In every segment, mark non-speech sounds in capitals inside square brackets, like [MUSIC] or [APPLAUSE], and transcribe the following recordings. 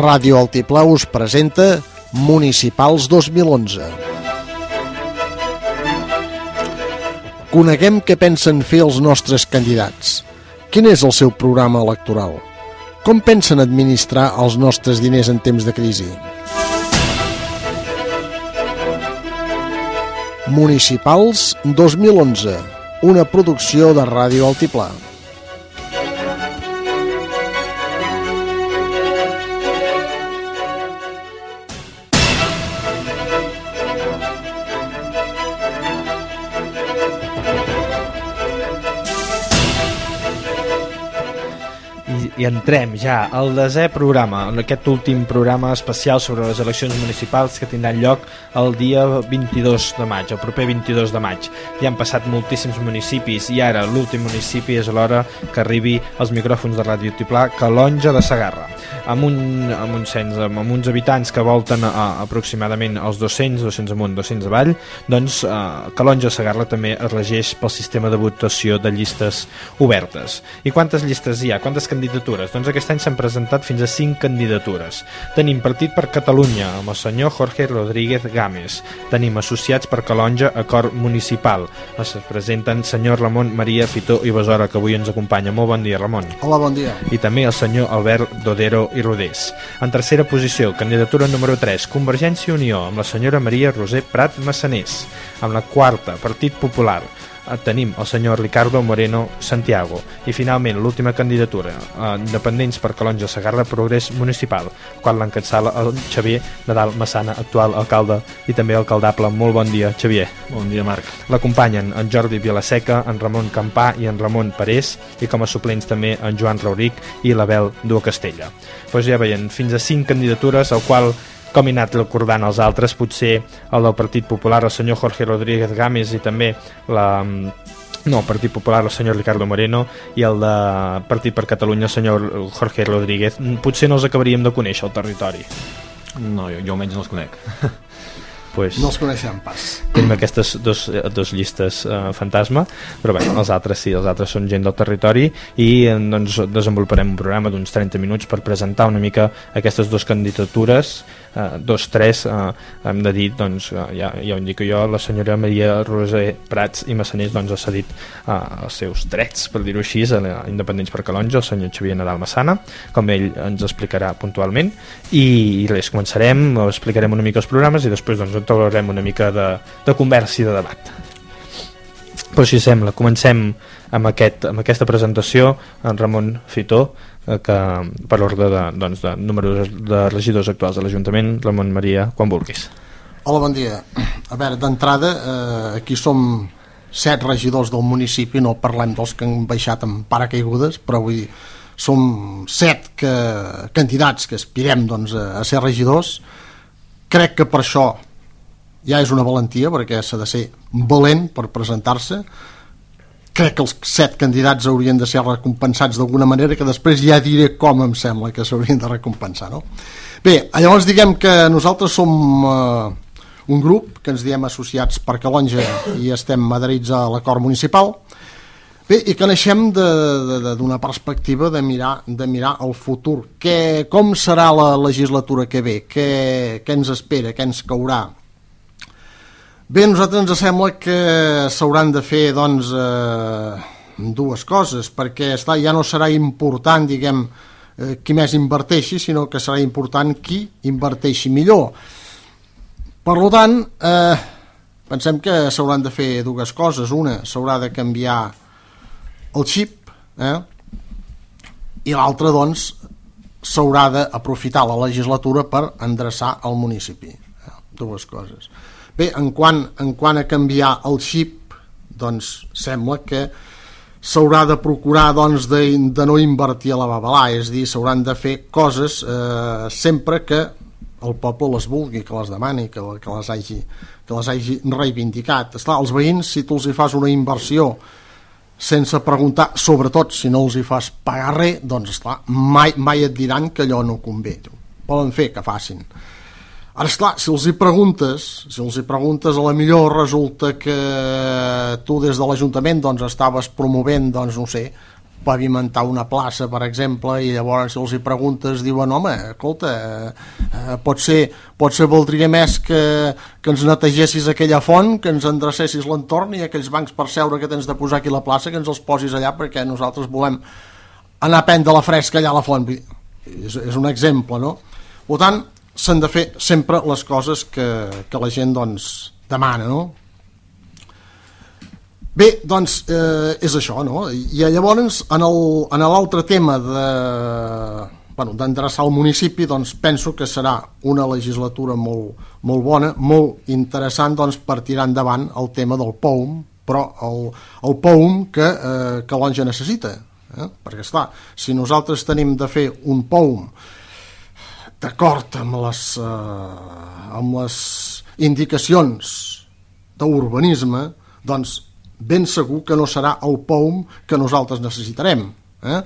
Ràdio Altiplà us presenta Municipals 2011. Coneguem què pensen fer els nostres candidats. Quin és el seu programa electoral? Com pensen administrar els nostres diners en temps de crisi? Municipals 2011, una producció de Ràdio Altiplà. I entrem ja al desè programa, en aquest últim programa especial sobre les eleccions municipals que tindran lloc el dia 22 de maig, el proper 22 de maig. Ja han passat moltíssims municipis i ara l'últim municipi és l'hora que arribi als micròfons de Ràdio Tiplà, Calonja de Sagarra, amb un, amb un cens, amb, uns habitants que volten a, a, aproximadament els 200, 200 amunt, 200 avall, doncs eh, Calonja de Sagarra també es regeix pel sistema de votació de llistes obertes. I quantes llistes hi ha? Quantes candidatures? Doncs aquest any s'han presentat fins a 5 candidatures. Tenim Partit per Catalunya, amb el senyor Jorge Rodríguez Gámez. Tenim Associats per Calonja, Acord Municipal. Es presenten senyor Ramon Maria Fitó i Besora, que avui ens acompanya. Molt bon dia, Ramon. Hola, bon dia. I també el senyor Albert Dodero i Rodés. En tercera posició, candidatura número 3, Convergència i Unió, amb la senyora Maria Roser Prat Massanés. Amb la quarta, Partit Popular, tenim el senyor Ricardo Moreno Santiago i finalment l'última candidatura eh, Independents per Calonja Sagarra Progrés Municipal, quan l'encatsala el Xavier Nadal Massana, actual alcalde i també alcaldable. Molt bon dia, Xavier. Bon dia, Marc. L'acompanyen en Jordi Vilaseca, en Ramon Campà i en Ramon Parés i com a suplents també en Joan Rauric i l'Abel Dua Castella. Doncs ja veien, fins a cinc candidatures, al qual com he anat recordant els altres, potser el del Partit Popular, el senyor Jorge Rodríguez Gámez i també la, no, el Partit Popular, el senyor Ricardo Moreno i el de Partit per Catalunya, el senyor Jorge Rodríguez. Potser no els acabaríem de conèixer al territori. No, jo, jo almenys no els conec. [LAUGHS] Pues, No els coneixem pas. tenim aquestes dos, dos llistes eh, fantasma però bé, els altres sí, els altres són gent del territori i eh, doncs, desenvoluparem un programa d'uns 30 minuts per presentar una mica aquestes dues candidatures eh, dos, tres eh, hem de dir, doncs, eh, ja, ja ho indico jo la senyora Maria Roser Prats i Massanés doncs, ha cedit eh, els seus drets, per dir-ho així a la Independents per Calonja, el senyor Xavier Nadal Massana. Com ell ens explicarà puntualment. I res, començarem explicarem una mica els programes i després doncs, entalarem una mica de, de conversa i de debat però si sembla, comencem amb, aquest, amb aquesta presentació en Ramon Fitó eh, que per ordre de, doncs, de números de regidors actuals de l'Ajuntament Ramon Maria, quan vulguis Hola, bon dia. A veure, d'entrada, eh, aquí som set regidors del municipi, no parlem dels que han baixat amb paracaigudes, però vull dir, som set que, candidats que aspirem doncs, a, a ser regidors. Crec que per això ja és una valentia, perquè s'ha de ser valent per presentar-se. Crec que els set candidats haurien de ser recompensats d'alguna manera, que després ja diré com em sembla que s'haurien de recompensar, no? Bé, llavors diguem que nosaltres som eh, un grup que ens diem associats per Calonja i estem adherits a l'acord municipal Bé, i que naixem d'una perspectiva de mirar, de mirar el futur. Què, com serà la legislatura que ve? Què, què ens espera? Què ens caurà? Bé, a nosaltres ens sembla que s'hauran de fer doncs, eh, dues coses, perquè esclar, ja no serà important, diguem, eh, qui més inverteixi, sinó que serà important qui inverteixi millor. Per tant, eh, pensem que s'hauran de fer dues coses. Una, s'haurà de canviar el xip, eh? i l'altra, doncs, s'haurà d'aprofitar la legislatura per endreçar el municipi. Eh? Dues coses. Bé, en quant, en quant a canviar el xip, doncs sembla que s'haurà de procurar doncs, de, de no invertir a la babalà, és a dir, s'hauran de fer coses eh, sempre que el poble les vulgui, que les demani, que, que, les, hagi, que les hagi reivindicat. Esclar, els veïns, si tu els hi fas una inversió sense preguntar, sobretot si no els hi fas pagar res, doncs esclar, mai, mai et diran que allò no convé. Poden fer que facin. Ara, esclar, si els hi preguntes, si els hi preguntes, a la millor resulta que tu des de l'Ajuntament doncs, estaves promovent, doncs, no sé, pavimentar una plaça, per exemple, i llavors els hi preguntes, diuen, home, escolta, eh, pot ser voldria més que, que ens netegessis aquella font, que ens endrecessis l'entorn i aquells bancs per seure que tens de posar aquí a la plaça, que ens els posis allà perquè nosaltres volem anar a prendre la fresca allà a la font. És, és un exemple, no? Per tant, s'han de fer sempre les coses que, que la gent doncs, demana, no? Bé, doncs eh, és això, no? I llavors, en l'altre tema de bueno, d'endreçar el municipi, doncs penso que serà una legislatura molt, molt bona, molt interessant doncs, per tirar endavant el tema del POUM, però el, el POUM que, eh, que l'Onja necessita. Eh? Perquè, esclar, si nosaltres tenim de fer un POUM d'acord amb les, eh, amb les indicacions d'urbanisme, doncs ben segur que no serà el POUM que nosaltres necessitarem. Eh?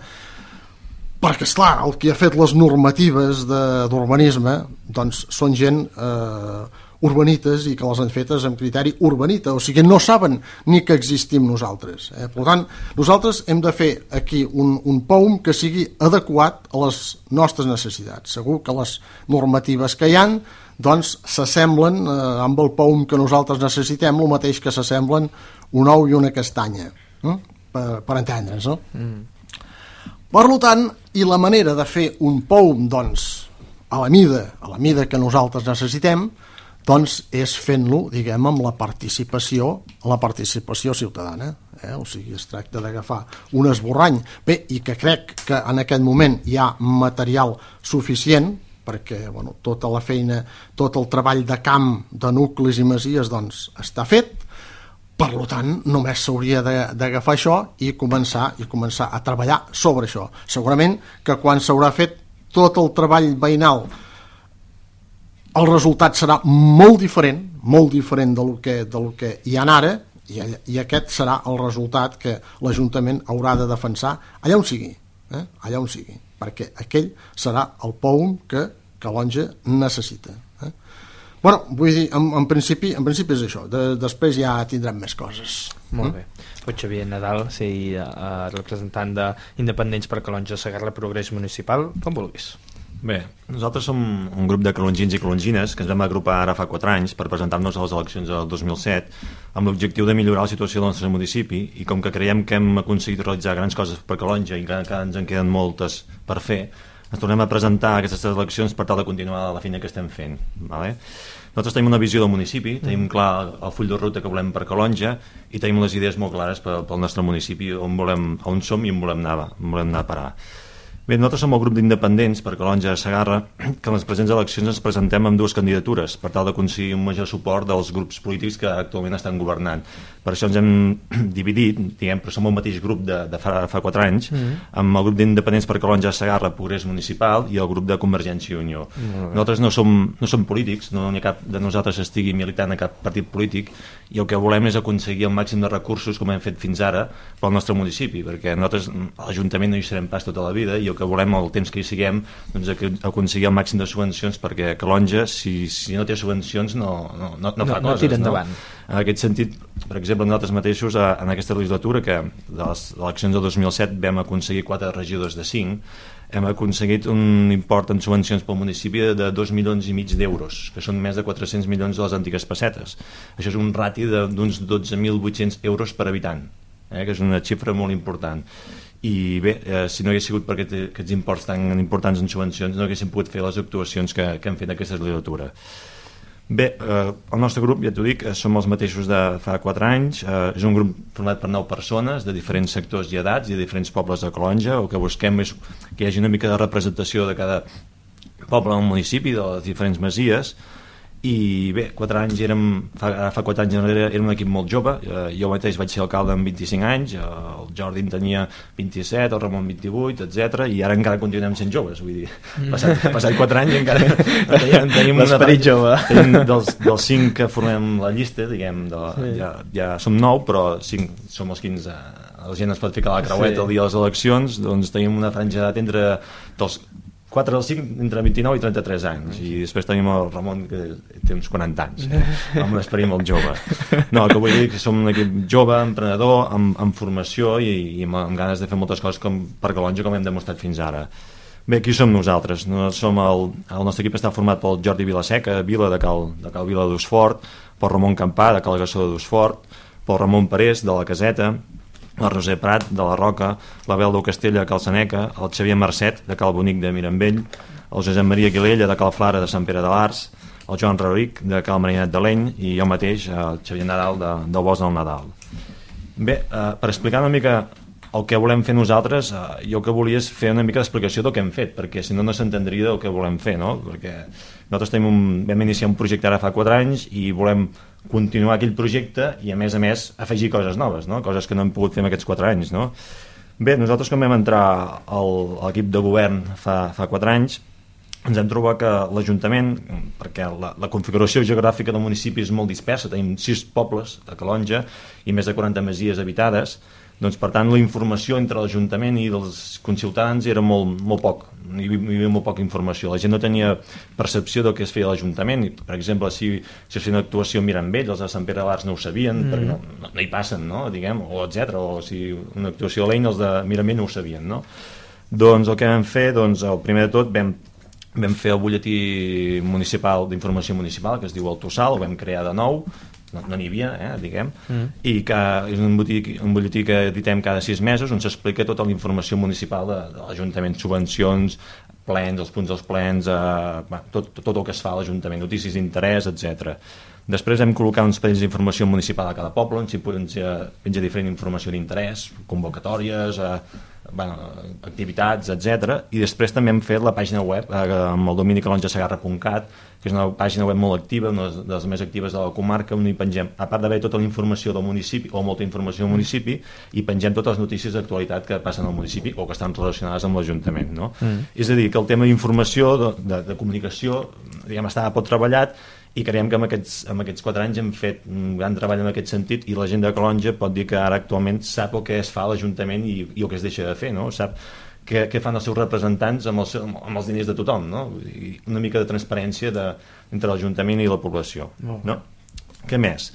Perquè, és clar, el que ha fet les normatives d'urbanisme doncs, són gent eh, urbanites i que les han fetes amb criteri urbanita, o sigui, no saben ni que existim nosaltres. Eh? Per tant, nosaltres hem de fer aquí un, un POUM que sigui adequat a les nostres necessitats. Segur que les normatives que hi han doncs s'assemblen eh, amb el POUM que nosaltres necessitem, el mateix que s'assemblen un ou i una castanya, eh? per, per entendre'ns, no? Mm. Per tant, i la manera de fer un POUM, doncs, a la mida, a la mida que nosaltres necessitem, doncs és fent-lo, diguem, amb la participació, la participació ciutadana. Eh? O sigui, es tracta d'agafar un esborrany. Bé, i que crec que en aquest moment hi ha material suficient perquè bueno, tota la feina, tot el treball de camp de nuclis i masies doncs, està fet, per tant, només s'hauria d'agafar això i començar i començar a treballar sobre això. Segurament que quan s'haurà fet tot el treball veïnal el resultat serà molt diferent, molt diferent del que, del que hi ha ara, i, i aquest serà el resultat que l'Ajuntament haurà de defensar allà on sigui, eh? allà on sigui perquè aquell serà el POUM que Calonja necessita. Eh? Bueno, vull dir, en, en, principi, en principi és això, de, després ja tindrem més coses. Molt mm? bé. Pues Xavier Nadal, sí, uh, representant d'Independents per Calonja Sagarra Progrés Municipal, com vulguis. Bé, nosaltres som un grup de calongins i calongines que ens vam agrupar ara fa 4 anys per presentar-nos a les eleccions del 2007 amb l'objectiu de millorar la situació del nostre municipi i com que creiem que hem aconseguit realitzar grans coses per Calonja i que encara ens en queden moltes per fer, ens tornem a presentar a aquestes eleccions per tal de continuar la feina que estem fent. Vale? Nosaltres tenim una visió del municipi, tenim clar el full de ruta que volem per Calonja i tenim les idees molt clares pel, pel nostre municipi on, volem, on som i on volem anar, on volem anar a parar. Bé, nosaltres som el grup d'independents per Calonja de Sagarra que en les presents eleccions ens presentem amb dues candidatures per tal d'aconseguir un major suport dels grups polítics que actualment estan governant. Per això ens hem [CLEARS THROAT] dividit, diguem, però som el mateix grup de, de fa, fa 4 anys, mm -hmm. amb el grup d'independents per Calonja Sagarra, Progrés Municipal i el grup de Convergència i Unió. Mm -hmm. Nosaltres no som, no som polítics, no n'hi ha cap de nosaltres estigui militant a cap partit polític i el que volem és aconseguir el màxim de recursos com hem fet fins ara pel nostre municipi, perquè nosaltres a l'Ajuntament no hi serem pas tota la vida i el que volem el temps que hi siguem doncs, aconseguir el màxim de subvencions perquè Calonja, si, si no té subvencions no, no, no, no fa no, coses. No tira endavant. No? En aquest sentit, per exemple, nosaltres mateixos en aquesta legislatura que de les eleccions del 2007 vam aconseguir 4 regidors de 5 hem aconseguit un import en subvencions pel municipi de 2 milions i mig d'euros, que són més de 400 milions de les antigues pessetes. Això és un rati d'uns 12.800 euros per habitant, eh, que és una xifra molt important i bé, eh, si no hagués sigut per aquest, aquests imports tan importants en subvencions no haguéssim pogut fer les actuacions que, que hem fet aquesta legislatura Bé, eh, el nostre grup, ja t'ho dic, eh, som els mateixos de fa 4 anys, eh, és un grup format per 9 persones de diferents sectors i edats i de diferents pobles de Colonja, el que busquem és que hi hagi una mica de representació de cada poble del municipi, de les diferents masies, i bé, 4 anys érem, fa, fa 4 anys enrere érem un equip molt jove, eh, jo mateix vaig ser alcalde amb 25 anys, eh, el Jordi en tenia 27, el Ramon 28, etc i ara encara continuem sent joves, vull dir, mm. passat, passat 4 anys encara [LAUGHS] tenim, tenim l'esperit jove. Tenim dels, dels 5 que formem la llista, diguem, de, sí. ja, ja som 9, però 5 som els 15 la gent es pot ficar a la creueta sí. el dia de les eleccions, doncs tenim una franja d'edat entre dels 4 dels 5 entre 29 i 33 anys. I després tenim el Ramon que té uns 40 anys [LAUGHS] amb un esperit molt jove. No, que vull dir que som un equip jove, emprenedor amb, amb formació i, i amb, amb ganes de fer moltes coses com per Calonja com hem demostrat fins ara. Bé, qui som nosaltres? No som el, el nostre equip està format pel Jordi Vilaseca, Vila de Cal, de Cal Vila d'Usfort, pel Ramon Campà, de Cal Gassó d'Usfort, pel Ramon Parés, de la Caseta, la Roser Prat, de la Roca, la Bel Castella, de Cal Seneca, el Xavier Mercet, de Cal Bonic, de Mirambell, el Josep Maria Guilella, de Cal Flara, de Sant Pere de l'Ars, el Joan Rauric, de Cal Marinet de l'Eny, i jo mateix, el Xavier Nadal, de, del Bosc del Nadal. Bé, eh, per explicar una mica el que volem fer nosaltres, eh, jo que volia és fer una mica d'explicació del que hem fet, perquè si no no s'entendria del que volem fer, no? Perquè nosaltres tenim un, vam iniciar un projecte ara fa 4 anys i volem continuar aquell projecte i a més a més afegir coses noves, no? coses que no hem pogut fer en aquests 4 anys. No? Bé, nosaltres quan vam entrar al, a l'equip de govern fa, fa 4 anys ens hem trobat que l'Ajuntament, perquè la, la configuració geogràfica del municipi és molt dispersa, tenim 6 pobles a Calonja i més de 40 masies habitades, doncs, per tant, la informació entre l'Ajuntament i els conciutadans era molt, molt poc, hi havia molt poca informació. La gent no tenia percepció del que es feia a l'Ajuntament. Per exemple, si, si es feia una actuació a Mirambell, els de Sant Pere d'Arts no ho sabien, mm. perquè no, no, no hi passen, no? diguem, o etc. O si una actuació a l'Eina, els de Mirambell no ho sabien. No? Doncs el que vam fer, doncs, el primer de tot, vam vam fer el butlletí municipal d'informació municipal que es diu el Tossal, el vam crear de nou no n'hi no havia, eh, diguem, mm. i que és un butlletí, un butlletí que editem cada sis mesos on s'explica tota la informació municipal de, de l'Ajuntament, subvencions, plens, els punts dels plens, eh, tot, tot el que es fa a l'Ajuntament, notícies d'interès, etc. Després hem col·locat uns panells d'informació municipal a cada poble, on s'hi penja, penja diferent informació d'interès, convocatòries, eh, bueno, activitats, etc. I després també hem fet la pàgina web eh, amb el domini calonjasagarra.cat, que és una pàgina web molt activa, una de les més actives de la comarca, on hi pengem, a part d'haver tota la informació del municipi, o molta informació del municipi, i pengem totes les notícies d'actualitat que passen al municipi o que estan relacionades amb l'Ajuntament. No? Mm. És a dir, que el tema d'informació, de, de, de comunicació, diguem, està pot treballat i creiem que amb aquests, amb aquests quatre anys hem fet un gran treball en aquest sentit i la gent de Calonja pot dir que ara actualment sap el que es fa a l'Ajuntament i, i el que es deixa de fer, no? sap què, què fan els seus representants amb els, amb els diners de tothom, no? I una mica de transparència de, entre l'Ajuntament i la població. No? Què més?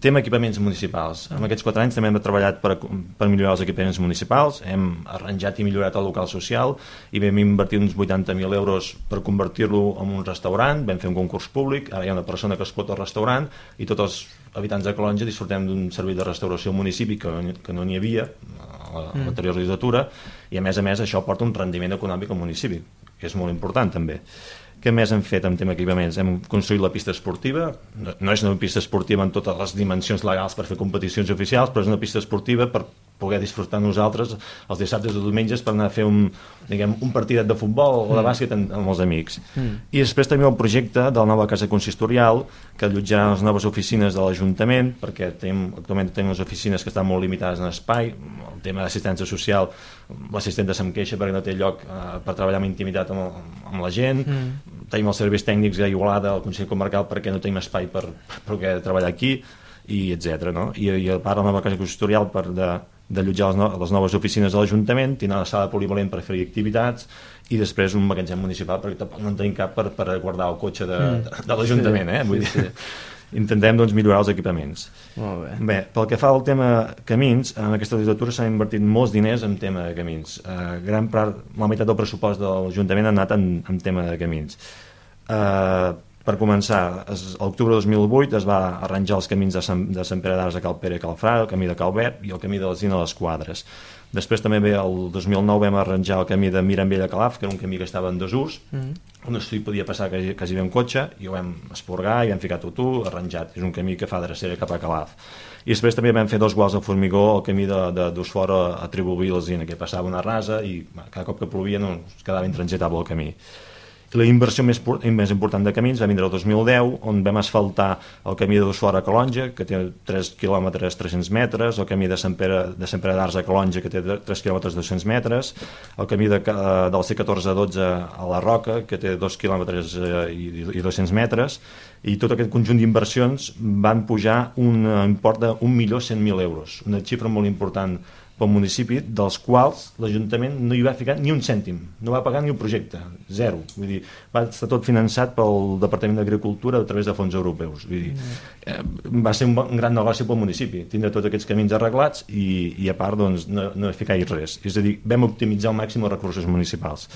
Tema equipaments municipals. En aquests quatre anys també hem treballat per, per millorar els equipaments municipals, hem arranjat i millorat el local social i vam invertir uns 80.000 euros per convertir-lo en un restaurant, vam fer un concurs públic, ara hi ha una persona que es pot al restaurant i tots els habitants de Calonja disfrutem d'un servei de restauració al municipi que, que no n'hi havia a l'anterior mm. legislatura i a més a més això porta un rendiment econòmic al municipi, que és molt important també. Què més hem fet en tema equipaments? Hem construït la pista esportiva, no és una pista esportiva en totes les dimensions legals per fer competicions oficials, però és una pista esportiva per poder disfrutar nosaltres els dissabtes o diumenges per anar a fer un, diguem, un partidet de futbol o de mm. bàsquet amb, amb els amics. Mm. I després també el projecte de la nova casa consistorial que allotjarà les noves oficines de l'Ajuntament perquè tenim, actualment tenim les oficines que estan molt limitades en espai, el tema d'assistència social l'assistent se'm queixa perquè no té lloc eh, per treballar amb intimitat amb, amb la gent mm. tenim els serveis tècnics a Igualada al Consell Comarcal perquè no tenim espai per, per poder treballar aquí i etc. No? I, i a part la nova casa consistorial per de, d'allotjar les, no les noves oficines de l'Ajuntament, tindrà una sala polivalent per fer activitats i després un magatzem municipal perquè no en tenim cap per, per guardar el cotxe de, mm. de, de l'Ajuntament sí, eh? Vull sí, dir, sí. [LAUGHS] intentem doncs, millorar els equipaments Molt bé. bé, pel que fa al tema camins en aquesta legislatura s'han invertit molts diners en tema de camins uh, gran part, la meitat del pressupost de l'Ajuntament ha anat en, en tema de camins uh, per començar, a l'octubre de 2008 es va arranjar els camins de Sant, de Sant Pere d'Ars a Calpere i Calfrà, el camí de Calbert i el camí de l'Alzina a les Quadres. Després també bé, el 2009 vam arranjar el camí de Mirambell a Calaf, que era un camí que estava en desús, mm -hmm. on s'hi podia passar quasi, quasi bé un cotxe, i ho vam esporgar i vam ficar tot arranjat. És un camí que fa drecera cap a Calaf. I després també vam fer dos guals de formigó al camí d'Usfora a, a Tribubi i l'Alzina, que passava una rasa i cada cop que plovia no, quedava intransitable el camí. La inversió més, més important de camins va vindre el 2010, on vam asfaltar el camí de Fora a Calonja, que té 3 km 300 metres, el camí de Sant Pere, de Sant Pere d'Ars a Calonja, que té 3 km 200 metres, el camí de, del C14 a 12 a la Roca, que té 2 km i, i 200 metres, i tot aquest conjunt d'inversions van pujar un import de 1.100.000 euros, una xifra molt important pel municipi, dels quals l'Ajuntament no hi va ficar ni un cèntim, no va pagar ni un projecte, zero. Vull dir, va estar tot finançat pel Departament d'Agricultura a través de fons europeus. Vull dir, eh, va ser un, un gran negoci pel municipi, tindre tots aquests camins arreglats i, i a part doncs, no, no ficar res. És a dir, vam optimitzar al màxim els recursos municipals.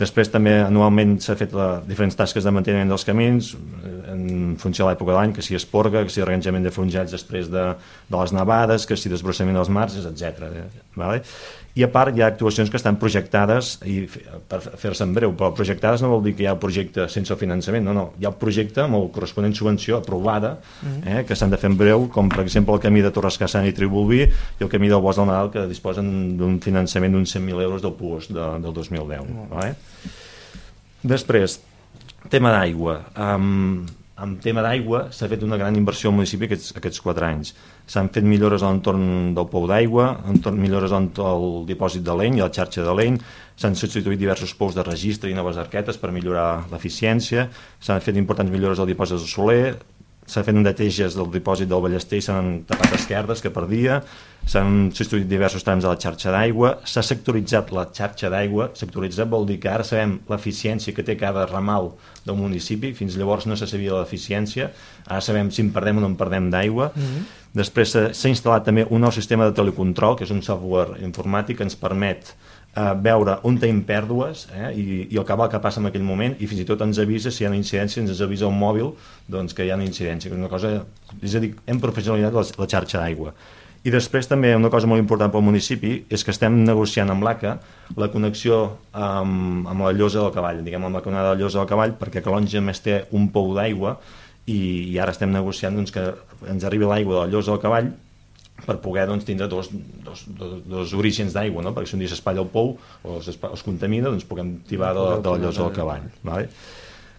Després també anualment s'ha fet la, diferents tasques de manteniment dels camins eh, en funció de l'època de l'any, que si esporga, que si arranjament de fongats després de, de les nevades, que si desbrossament dels marges, etc. Eh? Vale? I a part hi ha actuacions que estan projectades, i per fer-se en breu, però projectades no vol dir que hi ha el projecte sense el finançament, no, no, hi ha el projecte amb el corresponent subvenció aprovada, mm. eh, que s'han de fer en breu, com per exemple el camí de Torres Cassan i Tribulví i el camí del Bosc del Nadal, que disposen d'un finançament d'uns 100.000 euros del PUOS de, del 2010. Mm. Vale? Després, tema d'aigua. Um, en tema d'aigua s'ha fet una gran inversió al municipi aquests, aquests quatre anys. S'han fet millores a l'entorn del pou d'aigua, millores al dipòsit de l'eny i a la xarxa de l'eny, s'han substituït diversos pous de registre i noves arquetes per millorar l'eficiència, s'han fet importants millores al dipòsit del Soler, s'ha fet neteges del dipòsit del Ballester i s'han tapat esquerdes que perdia, s'han substituït diversos trams de la xarxa d'aigua, s'ha sectoritzat la xarxa d'aigua, sectoritzat vol dir que ara sabem l'eficiència que té cada ramal del municipi, fins llavors no se sabia l'eficiència, ara sabem si en perdem o no en perdem d'aigua, mm -hmm. Després s'ha instal·lat també un nou sistema de telecontrol, que és un software informàtic que ens permet eh, veure on tenim pèrdues eh, i, i el cabal que passa en aquell moment i fins i tot ens avisa si hi ha una incidència ens avisa un mòbil doncs, que hi ha una incidència que és una cosa, és a dir, hem professionalitzat la, la xarxa d'aigua. I després també una cosa molt important pel municipi és que estem negociant amb l'ACA la connexió amb, amb la llosa del cavall, diguem amb la conada de la llosa del cavall perquè Calonja més té un pou d'aigua i, i ara estem negociant doncs, que ens arribi l'aigua de la llosa del cavall per poder doncs, tindre dos, dos, dos, dos orígens d'aigua, no? perquè si un dia s'espatlla el pou o es, es contamina, doncs puguem tibar de, de la llosa del cavall. Vale?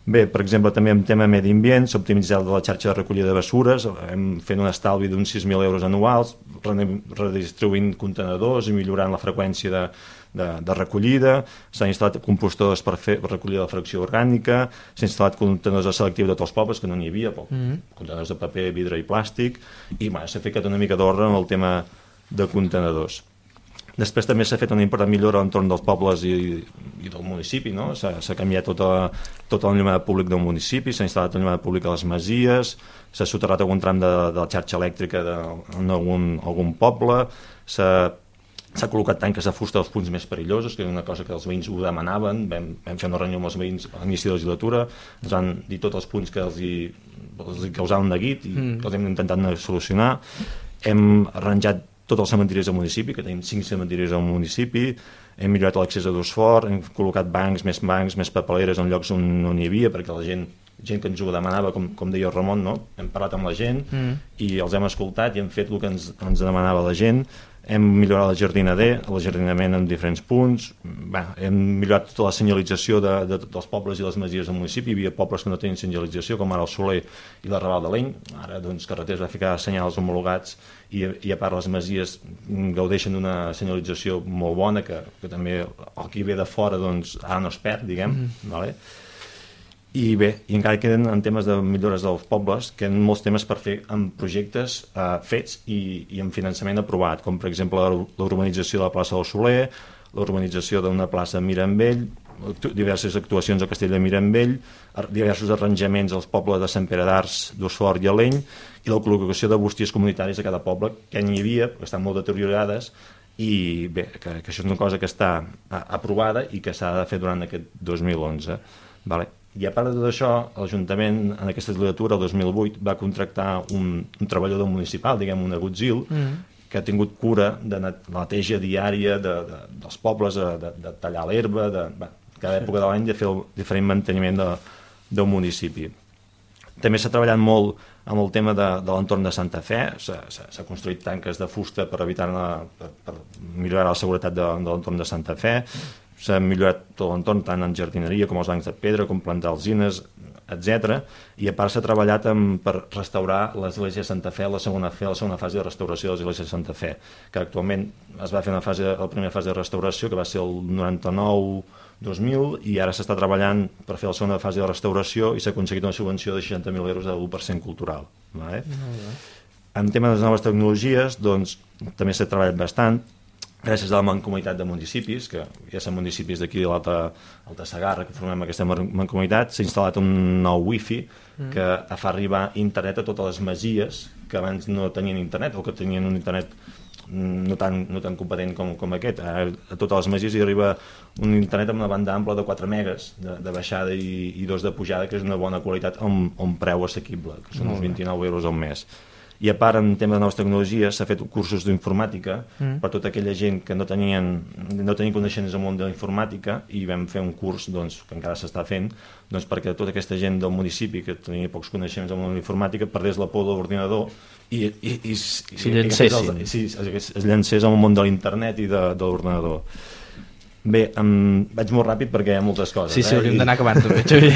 Bé, per exemple, també en tema medi ambient, s'ha optimitzat la xarxa de recollida de bessures, hem fet un estalvi d'uns 6.000 euros anuals, redistribuint contenedors i millorant la freqüència de, de, de recollida, s'han instal·lat compostadors per fer per recollir la fracció orgànica, s'ha instal·lat contenedors de selectiu de tots els pobles, que no n'hi havia, però, mm -hmm. contenedors de paper, vidre i plàstic, i bueno, s'ha ficat una mica d'ordre en el tema de contenedors. Després també s'ha fet una important millora a l'entorn dels pobles i, i del municipi, no? s'ha canviat tota, tot el públic del municipi, s'ha instal·lat el públic a les masies, s'ha soterrat algun tram de, de la xarxa elèctrica d'algun algun, algun poble, s'ha s'ha col·locat tanques de fusta als punts més perillosos, que és una cosa que els veïns ho demanaven, vam, vam fer una reunió amb els veïns a l'inici de la legislatura, ens van dir tots els punts que els hi, els hi causaven neguit i mm. els hem intentat solucionar. Hem arranjat tots els cementiris del municipi, que tenim cinc cementiris al municipi, hem millorat l'accés a fort, hem col·locat bancs, més bancs, més papeleres en llocs on no n'hi havia, perquè la gent gent que ens ho demanava, com, com deia el Ramon, no? hem parlat amb la gent mm. i els hem escoltat i hem fet el que ens, ens demanava la gent hem millorat la jardina D, el jardinament en diferents punts, Bé, hem millorat tota la senyalització de, de, dels pobles i les masies del municipi, hi havia pobles que no tenien senyalització, com ara el Soler i la Raval de l'Eny, ara doncs Carreteres va ficar senyals homologats i, i a part les masies gaudeixen d'una senyalització molt bona que, que també el que ve de fora doncs ara no es perd, diguem, mm -hmm. vale? I bé, i encara queden en temes de millores dels pobles, queden molts temes per fer amb projectes eh, fets i, i amb finançament aprovat, com per exemple l'urbanització de la plaça del Soler, l'urbanització d'una plaça a Mirambell, diverses actuacions a Castell de Mirambell, diversos arranjaments als pobles de Sant Pere d'Ars, d'Osfort i Aleny, i la col·locació de bústies comunitaris a cada poble, que n'hi havia, que estan molt deteriorades, i bé, que, que això és una cosa que està aprovada i que s'ha de fer durant aquest 2011. Vale? I a part de tot això, l'Ajuntament en aquesta legislatura, el 2008, va contractar un, un treballador municipal, diguem un agutzil, mm. que ha tingut cura de la neteja diària de, de, dels pobles, de, de tallar l'herba, de, cada època de l'any de fer el diferent manteniment de, del municipi. També s'ha treballat molt amb el tema de, de l'entorn de Santa Fe, s'ha construït tanques de fusta per evitar la, per, per millorar la seguretat de, de l'entorn de Santa Fe, s'ha millorat tot l'entorn, tant en jardineria com els bancs de pedra, com plantar alzines, etc. I a part s'ha treballat amb, per restaurar l'església de Santa Fe, la segona, fe, la segona fase de restauració de l'església de Santa Fe, que actualment es va fer una fase, la primera fase de restauració, que va ser el 99-2000, i ara s'està treballant per fer la segona fase de restauració i s'ha aconseguit una subvenció de 60.000 euros de 1% cultural. Vale? En tema de les noves tecnologies, doncs, també s'ha treballat bastant, gràcies a la mancomunitat de municipis, que ja són municipis d'aquí de l'Alta Alta Sagarra, que formem aquesta mancomunitat, s'ha instal·lat un nou wifi mm. que fa arribar internet a totes les masies que abans no tenien internet o que tenien un internet no tan, no tan competent com, com aquest. A, a totes les masies hi arriba un internet amb una banda ampla de 4 megas de, de baixada i, i dos de pujada, que és una bona qualitat amb, amb preu assequible, que són uns 29 euros al mes i a part en tema de noves tecnologies s'ha fet cursos d'informàtica mm. per tota aquella gent que no tenien, no tenien coneixements al món de la informàtica i vam fer un curs doncs, que encara s'està fent doncs, perquè tota aquesta gent del municipi que tenia pocs coneixements al món de la informàtica perdés la por de l'ordinador i, i, i, i, si llancessin. I, sí, es, es llancés al món de l'internet i de, de l'ordinador Bé, um, vaig molt ràpid perquè hi ha moltes coses. Sí, sí, eh? hauríem d'anar acabant també, Xavi.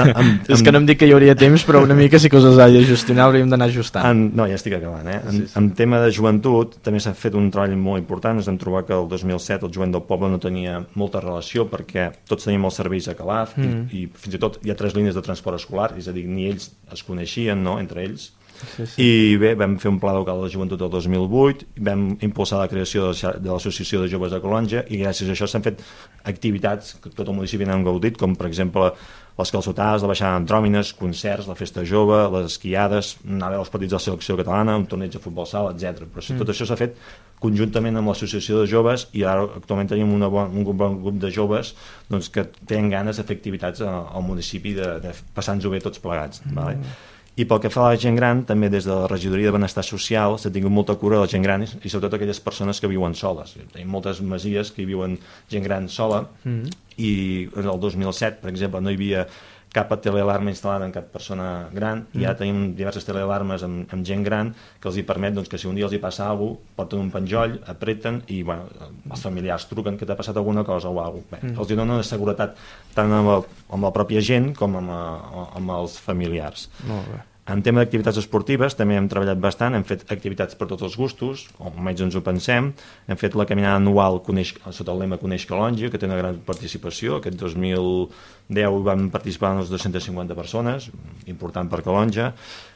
am, am, és que no em dic que hi hauria temps, però una mica sí que us de gestionar, hauríem d'anar ajustant. En, no, ja estic acabant. Eh? En, sí, sí. en tema de joventut també s'ha fet un treball molt important. Ens vam trobar que el 2007 el jovent del poble no tenia molta relació perquè tots teníem els serveis a Calaf mm. i, i fins i tot hi ha tres línies de transport escolar, és a dir, ni ells es coneixien no, entre ells Sí, sí. I bé, vam fer un pla local de la joventut del 2008, vam impulsar la creació de l'Associació de Joves de Colonja i gràcies a això s'han fet activitats que tot el municipi n'han gaudit, com per exemple les calçotades, la baixada d'andròmines, concerts, la festa jove, les esquiades, anar a veure els partits de la selecció catalana, un torneig de futbol sala, etc. Però si mm. tot això s'ha fet conjuntament amb l'associació de joves i ara actualment tenim una bon, un bon grup de joves doncs, que tenen ganes de fer activitats al municipi de, de passar-nos-ho bé tots plegats. Mm. Vale? I pel que fa a la gent gran, també des de la regidoria de benestar social s'ha tingut molta cura de la gent gran i, i sobretot aquelles persones que viuen soles. Tenim moltes masies que hi viuen gent gran sola mm -hmm. i el 2007, per exemple, no hi havia cap telealarma instal·lada en cap persona gran mm. i ara tenim diverses telealarmes amb, amb gent gran que els hi permet doncs, que si un dia els hi passa alguna cosa porten un penjoll, apreten i bueno, els familiars truquen que t'ha passat alguna cosa o alguna cosa. Bé, mm. Els hi donen seguretat tant amb, el, amb la pròpia gent com amb, amb els familiars. Molt bé. En tema d'activitats esportives també hem treballat bastant, hem fet activitats per tots els gustos, o almenys ens ho pensem, hem fet la caminada anual coneix, sota el lema Coneix Calonja, que té una gran participació, aquest 2010 van participar unes 250 persones, important per Calonja,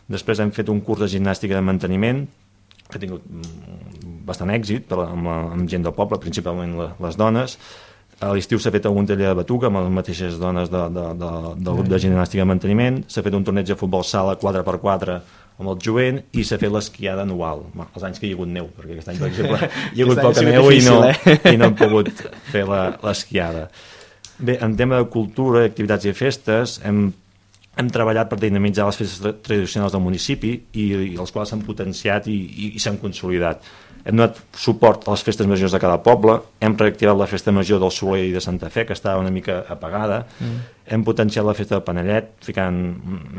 després hem fet un curs de gimnàstica de manteniment, que ha tingut mm, bastant èxit amb, amb gent del poble, principalment les dones, a l'estiu s'ha fet algun taller de batuca amb les mateixes dones de, de, de, del grup de gimnàstica de manteniment, s'ha fet un torneig de futbol sala 4x4 amb el jovent i s'ha fet l'esquiada anual. Els anys que hi ha hagut neu, perquè aquest any per exemple hi ha hagut poca neu i no, eh? i no hem pogut fer l'esquiada. Bé, en tema de cultura, activitats i festes hem, hem treballat per dinamitzar les festes tradicionals del municipi i, i els quals s'han potenciat i, i, i s'han consolidat hem donat suport a les festes majors de cada poble, hem reactivat la festa major del Soler i de Santa Fe, que estava una mica apagada, mm. hem potenciat la festa de Panellet, ficant,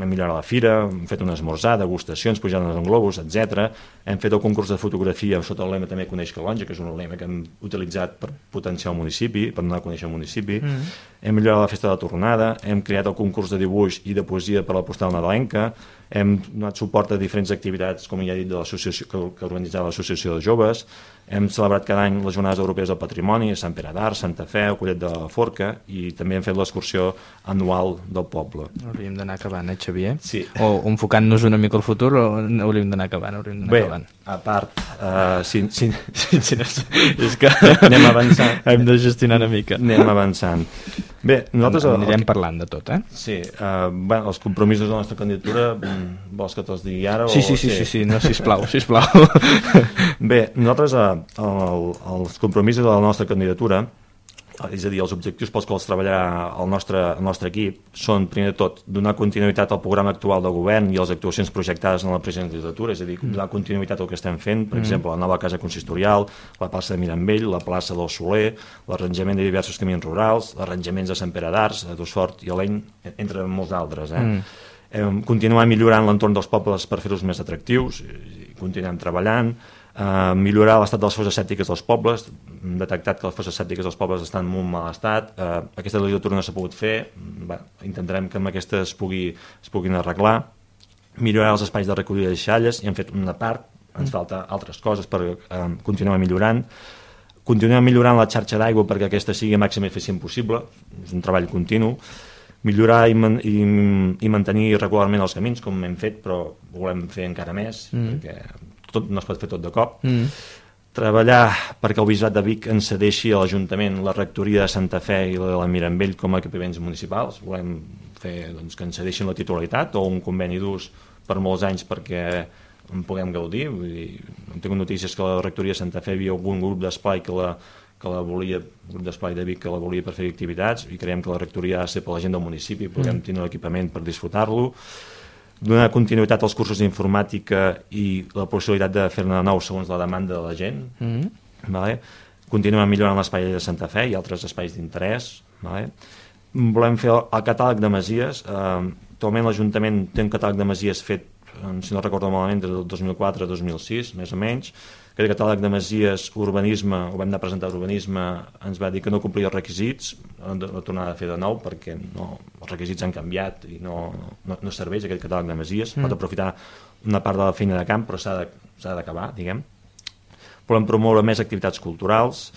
hem millorat la fira, hem fet un esmorzar, degustacions, pujades en globus, etc. Hem fet el concurs de fotografia sota el lema també Coneix Calonja, que és un lema que hem utilitzat per potenciar el municipi, per donar a conèixer el municipi. Mm. Hem millorat la festa de la tornada, hem creat el concurs de dibuix i de poesia per a la postal nadalenca, hem donat suport a diferents activitats, com ja he dit, de que, que organitzava l'Associació de Joves, hem celebrat cada any les Jornades Europees del Patrimoni a Sant Pere d'Art, Santa Fe, a Collet de la Forca i també hem fet l'excursió anual del poble. Hauríem d'anar acabant, eh, Xavier? Sí. O enfocant-nos una mica al futur o hauríem d'anar acabant? Hauríem Bé, acabant. a part, uh, si, si, si, si no, [LAUGHS] és que anem avançant. [LAUGHS] Hem de gestionar una mica. Anem avançant. Bé, nosaltres... En, anirem el... parlant de tot, eh? Sí, uh, bueno, els compromisos de la nostra candidatura, vols que te'ls digui ara? Sí, o... sí, sí, sí, sí, sí, no, sisplau, sisplau. [LAUGHS] Bé, nosaltres, uh, el, els compromisos de la nostra candidatura és a dir, els objectius pels quals treballarà el nostre, el nostre equip són, primer de tot, donar continuïtat al programa actual de govern i a les actuacions projectades en la present legislatura, és a dir, donar continuïtat al que estem fent, per mm. exemple, la nova casa consistorial, la plaça de Mirambell, la plaça del Soler, l'arranjament de diversos camins rurals, l'arranjaments de Sant Pere d'Ars, a Dossort i Aleny, entre molts altres. Eh? Mm. Continuar millorant l'entorn dels pobles per fer-los més atractius, continuem treballant, eh, millorar l'estat de les fosses sèptiques dels pobles, hem detectat que les fosses sèptiques dels pobles estan en molt mal estat, eh, aquesta legislatura no s'ha pogut fer, Bé, intentarem que amb aquesta es, pugui, es puguin arreglar, millorar els espais de recollida de xalles, i hem fet una part, ens mm. falta altres coses per eh, continuar millorant, continuem millorant la xarxa d'aigua perquè aquesta sigui màxim eficient possible, és un treball continu, millorar i, man i, i mantenir regularment els camins, com hem fet, però volem fer encara més, mm. perquè tot, no es pot fer tot de cop. Mm. treballar perquè el Bisbat de Vic ens cedeixi a l'Ajuntament la rectoria de Santa Fe i la de la Mirambell com a equipaments municipals. Volem fer doncs, que ens cedeixin la titularitat o un conveni d'ús per molts anys perquè en puguem gaudir. Vull dir, hem tingut notícies que la rectoria de Santa Fe havia algun grup d'esplai que la, que la volia, grup d'esplai de Vic que la volia per fer activitats i creiem que la rectoria ha de ser per la gent del municipi, puguem mm. tenir l'equipament per disfrutar-lo donar continuïtat als cursos d'informàtica i la possibilitat de fer-ne de nou segons la demanda de la gent. Mm -hmm. vale? Continuem millorant l'espai de Santa Fe i altres espais d'interès. Vale? Volem fer el, el catàleg de masies. Eh, actualment l'Ajuntament té un catàleg de masies fet, si no recordo malament, del 2004 a 2006, més o menys, aquest catàleg de masies urbanisme, ho vam anar a presentar urbanisme, ens va dir que no complia els requisits, de tornar a fer de nou perquè no, els requisits han canviat i no, no, no serveix aquest catàleg de masies, mm. pot aprofitar una part de la feina de camp però s'ha d'acabar, diguem. Volem promoure més activitats culturals,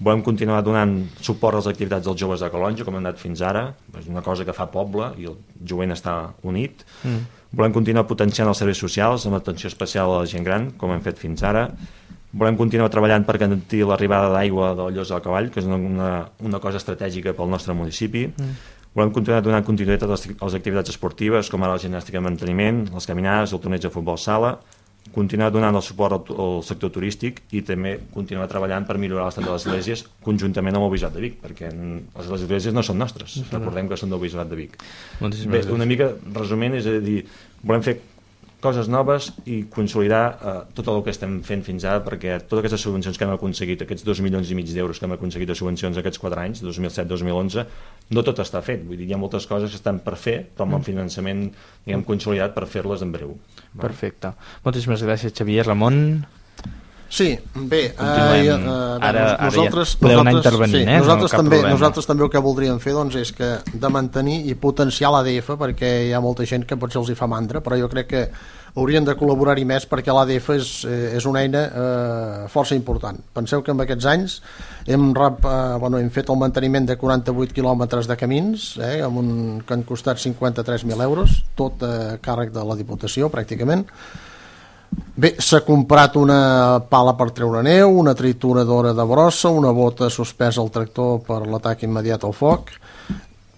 volem continuar donant suport a les activitats dels joves de Calonja, com hem anat fins ara, és una cosa que fa poble i el jovent està unit. Mm. Volem continuar potenciant els serveis socials amb atenció especial a la gent gran, com hem fet fins ara. Volem continuar treballant per garantir l'arribada d'aigua del Llos del Cavall, que és una, una, una cosa estratègica pel nostre municipi. Mm. Volem continuar donant continuïtat a les, a les activitats esportives, com ara la gimnàstica de manteniment, les caminades, el torneig de futbol sala, continuar donant el suport al, al sector turístic i també continuar treballant per millorar l'estat de les esglésies conjuntament amb el Bisbat de Vic, perquè les, esglésies no són nostres, no, recordem que són del Bisbat de Vic. Bé, una mica resumint, és a dir, volem fer coses noves i consolidar eh, tot el que estem fent fins ara perquè totes aquestes subvencions que hem aconseguit, aquests 2 milions i mig d'euros que hem aconseguit de subvencions aquests 4 anys, 2007-2011, no tot està fet. Vull dir, hi ha moltes coses que estan per fer, però amb el mm. finançament diguem, consolidat per fer-les en breu. Perfecte. Moltíssimes gràcies, Xavier. Ramon? Sí, bé, eh, eh, ara, nosaltres, ara ja nosaltres, sí, eh? nosaltres, no també, nosaltres també el que voldríem fer doncs, és que de mantenir i potenciar l'ADF perquè hi ha molta gent que potser els hi fa mandra, però jo crec que haurien de col·laborar-hi més perquè l'ADF és, eh, és una eina eh, força important. Penseu que en aquests anys hem, rap, eh, bueno, hem fet el manteniment de 48 quilòmetres de camins eh, amb un, que han costat 53.000 euros, tot a eh, càrrec de la Diputació pràcticament, Bé, s'ha comprat una pala per treure neu, una trituradora de brossa, una bota suspesa al tractor per l'atac immediat al foc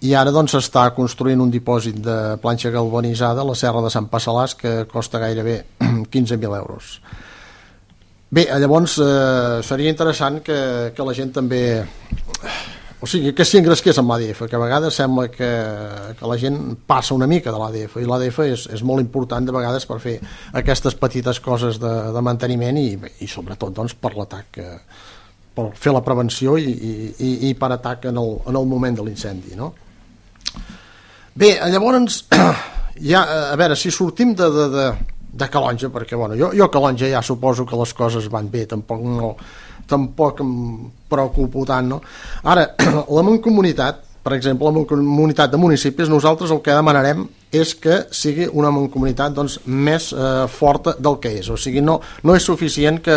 i ara doncs està construint un dipòsit de planxa galvanitzada a la serra de Sant Passalàs que costa gairebé [CLEARS THROAT] 15.000 euros. Bé, llavors eh, seria interessant que, que la gent també o sigui, que s'hi engresqués amb l'ADF, que a vegades sembla que, que la gent passa una mica de l'ADF, i l'ADF és, és molt important de vegades per fer aquestes petites coses de, de manteniment i, i sobretot doncs, per l'atac, eh, per fer la prevenció i, i, i per atac en el, en el moment de l'incendi. No? Bé, llavors, [CLEARS THROAT] ja, a veure, si sortim de, de, de, de Calonja, perquè bueno, jo, jo a Calonja ja suposo que les coses van bé, tampoc no, tampoc em preocupo tant, no? Ara, [CLEARS THROAT] la mancomunitat, per exemple, la mancomunitat de municipis, nosaltres el que demanarem és que sigui una mancomunitat doncs, més eh, forta del que és. O sigui, no, no és suficient que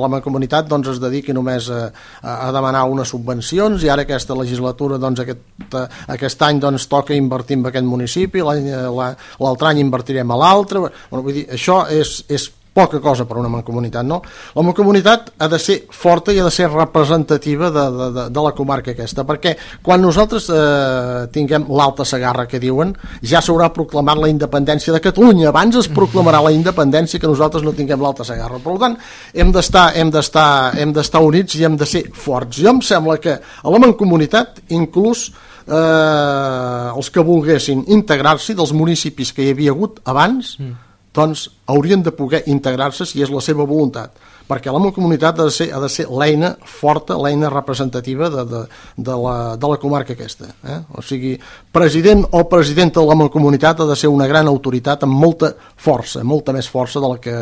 la mancomunitat doncs, es dediqui només a, a demanar unes subvencions i ara aquesta legislatura, doncs, aquest, eh, aquest any doncs, toca invertir en aquest municipi, l'altre any invertirem a l'altre. Bueno, vull dir, això és, és poca cosa per una mancomunitat, no? La mancomunitat ha de ser forta i ha de ser representativa de, de, de, de la comarca aquesta, perquè quan nosaltres eh, tinguem l'Alta Segarra que diuen, ja s'haurà proclamat la independència de Catalunya, abans es proclamarà la independència que nosaltres no tinguem l'Alta Segarra. Per tant, hem d'estar hem d'estar hem d'estar units i hem de ser forts. Jo em sembla que a la mancomunitat inclús eh, els que volguessin integrar-s'hi dels municipis que hi havia hagut abans mm doncs haurien de poder integrar-se si és la seva voluntat, perquè la comunitat ha de ser, ha de ser l'eina forta, l'eina representativa de, de, de, la, de la comarca aquesta. Eh? O sigui, president o presidenta de la comunitat ha de ser una gran autoritat amb molta força, molta més força de la que,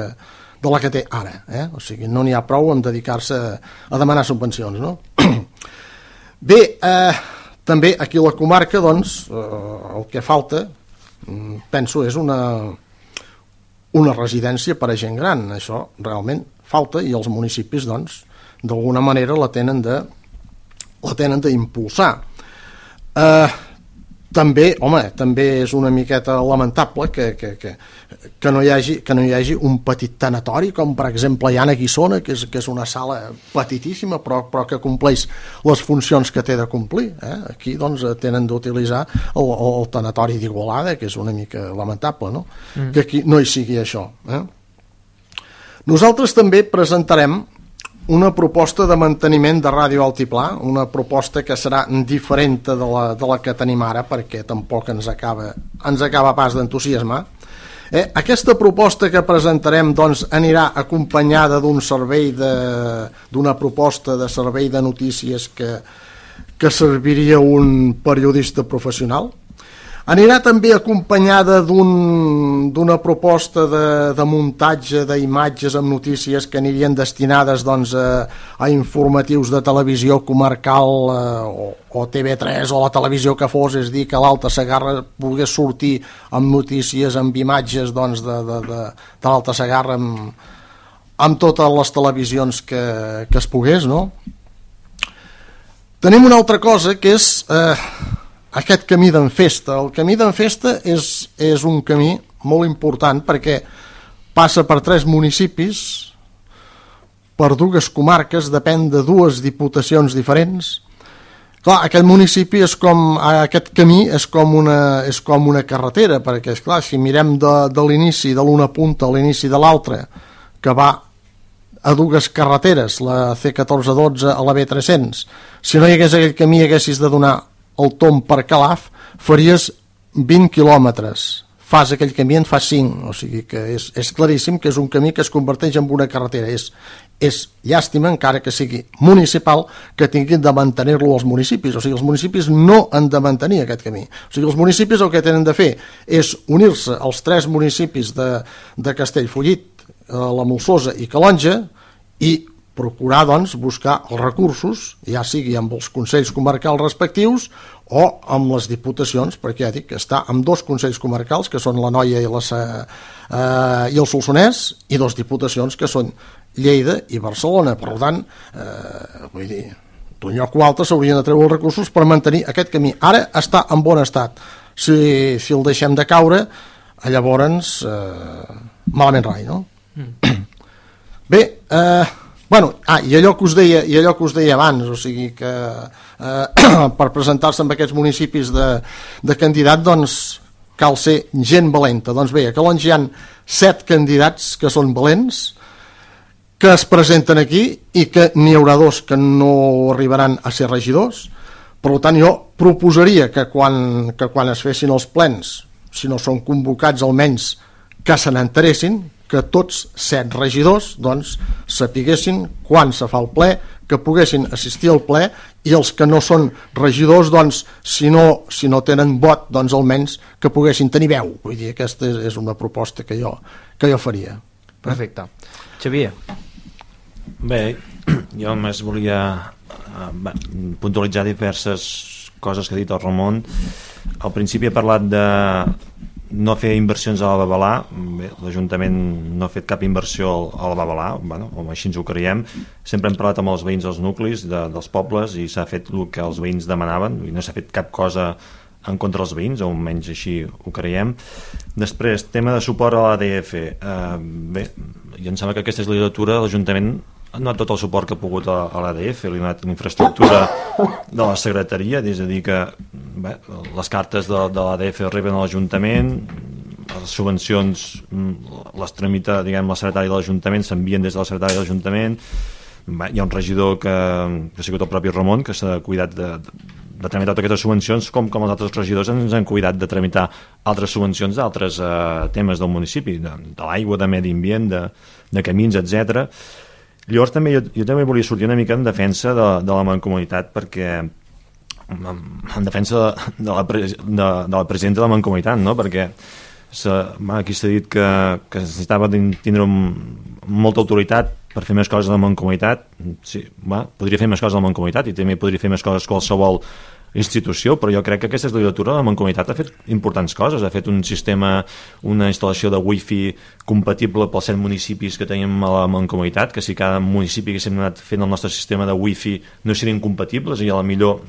de la que té ara. Eh? O sigui, no n'hi ha prou en dedicar-se a demanar subvencions. No? [CLEARS THROAT] Bé, eh, també aquí a la comarca, doncs, eh, el que falta, mm, penso, és una, una residència per a gent gran. Això realment falta i els municipis, doncs, d'alguna manera la tenen de la tenen d'impulsar. Eh, també, home, també és una miqueta lamentable que, que, que, que, no, hi hagi, que no hi hagi un petit tanatori, com per exemple hi ha a Guissona, que és, que és una sala petitíssima, però, però que compleix les funcions que té de complir. Eh? Aquí doncs, tenen d'utilitzar el, el tanatori d'Igualada, que és una mica lamentable, no? Mm. que aquí no hi sigui això. Eh? Nosaltres també presentarem una proposta de manteniment de ràdio altiplà, una proposta que serà diferent de la, de la que tenim ara perquè tampoc ens acaba, ens acaba pas d'entusiasmar. Eh, aquesta proposta que presentarem doncs, anirà acompanyada d'un servei d'una proposta de servei de notícies que, que serviria un periodista professional Anirà també acompanyada d'una un, proposta de, de muntatge d'imatges amb notícies que anirien destinades doncs, a, a informatius de televisió comarcal eh, o, o TV3 o la televisió que fos, és dir, que l'Alta Segarra pogués sortir amb notícies, amb imatges doncs, de, de, de, de l'Alta Segarra amb, amb totes les televisions que, que es pogués, no? Tenim una altra cosa que és... Eh, aquest camí d'en Festa. El camí d'en Festa és, és un camí molt important perquè passa per tres municipis, per dues comarques, depèn de dues diputacions diferents. Clar, aquest municipi és com, aquest camí és com una, és com una carretera, perquè, és clar, si mirem de, de l'inici de l'una punta a l'inici de l'altra, que va a dues carreteres, la C1412 a la B300, si no hi hagués aquell camí haguessis de donar el tom per Calaf faries 20 quilòmetres. Fas aquell camí en fas 5 o sigui que és, és claríssim que és un camí que es converteix en una carretera. És, és llàstima encara que sigui municipal que tinguin de mantenir-lo els municipis. O sigui els municipis no han de mantenir aquest camí. O sigui els municipis el que tenen de fer és unir-se als tres municipis de, de Castellfollit eh, la Molsosa i Calonja i procurar doncs, buscar els recursos, ja sigui amb els consells comarcals respectius o amb les diputacions, perquè ja dic que està amb dos consells comarcals, que són la Noia i, la, eh, i el Solsonès, i dos diputacions, que són Lleida i Barcelona. Per tant, eh, vull dir, d'un lloc o altre s'haurien de treure els recursos per mantenir aquest camí. Ara està en bon estat. Si, si el deixem de caure, llavors eh, malament rai, no? Mm. Bé, eh, Bueno, ah, i allò que us deia, i allò que us deia abans, o sigui que eh, [CLEARS THROAT] per presentar-se en aquests municipis de, de candidat, doncs cal ser gent valenta. Doncs bé, a Calonge hi ha set candidats que són valents, que es presenten aquí i que n'hi haurà dos que no arribaran a ser regidors. Per tant, jo proposaria que quan, que quan es fessin els plens, si no són convocats almenys, que se n'enteressin, que tots set regidors doncs, sapiguessin quan se fa el ple, que poguessin assistir al ple i els que no són regidors, doncs, si, no, si no tenen vot, doncs almenys que poguessin tenir veu. Vull dir, aquesta és una proposta que jo, que jo faria. Perfecte. Xavier. Bé, [CLEARS THROAT] jo només volia eh, puntualitzar diverses coses que ha dit el Ramon. Al principi he parlat de, no fer inversions a la Babalà l'Ajuntament no ha fet cap inversió a la Babalà bueno, així ens ho creiem sempre hem parlat amb els veïns dels nuclis de, dels pobles i s'ha fet el que els veïns demanaven i no s'ha fet cap cosa en contra dels veïns, o almenys així ho creiem. Després, tema de suport a l'ADF. Eh, bé, i em sembla que aquesta legislatura, l'Ajuntament ha donat tot el suport que ha pogut a, l'ADF, li ha donat una infraestructura de la secretaria, és a dir que bé, les cartes de, de l'ADF arriben a l'Ajuntament, les subvencions mm, les tramita diguem, la secretària de l'Ajuntament, s'envien des de la secretària de l'Ajuntament, hi ha un regidor que, que ha sigut el propi Ramon que s'ha cuidat de, de tramitar totes aquestes subvencions com, com els altres regidors ens han cuidat de tramitar altres subvencions d'altres eh, temes del municipi, de, de l'aigua, de medi ambient, de, de camins, etc. Llavors també jo, jo també volia sortir una mica en defensa de, de la mancomunitat perquè en defensa de, de, la, de, de la presidenta de la Mancomunitat, no? perquè va, aquí s'ha dit que, que necessitava tindre molta autoritat per fer més coses a la Mancomunitat. Sí, va, podria fer més coses a la Mancomunitat i també podria fer més coses qualsevol institució, però jo crec que aquesta legislatura la Mancomunitat ha fet importants coses, ha fet un sistema, una instal·lació de wifi compatible pels set municipis que tenim a la Mancomunitat, que si cada municipi que s'hem anat fent el nostre sistema de wifi no serien compatibles i a la millor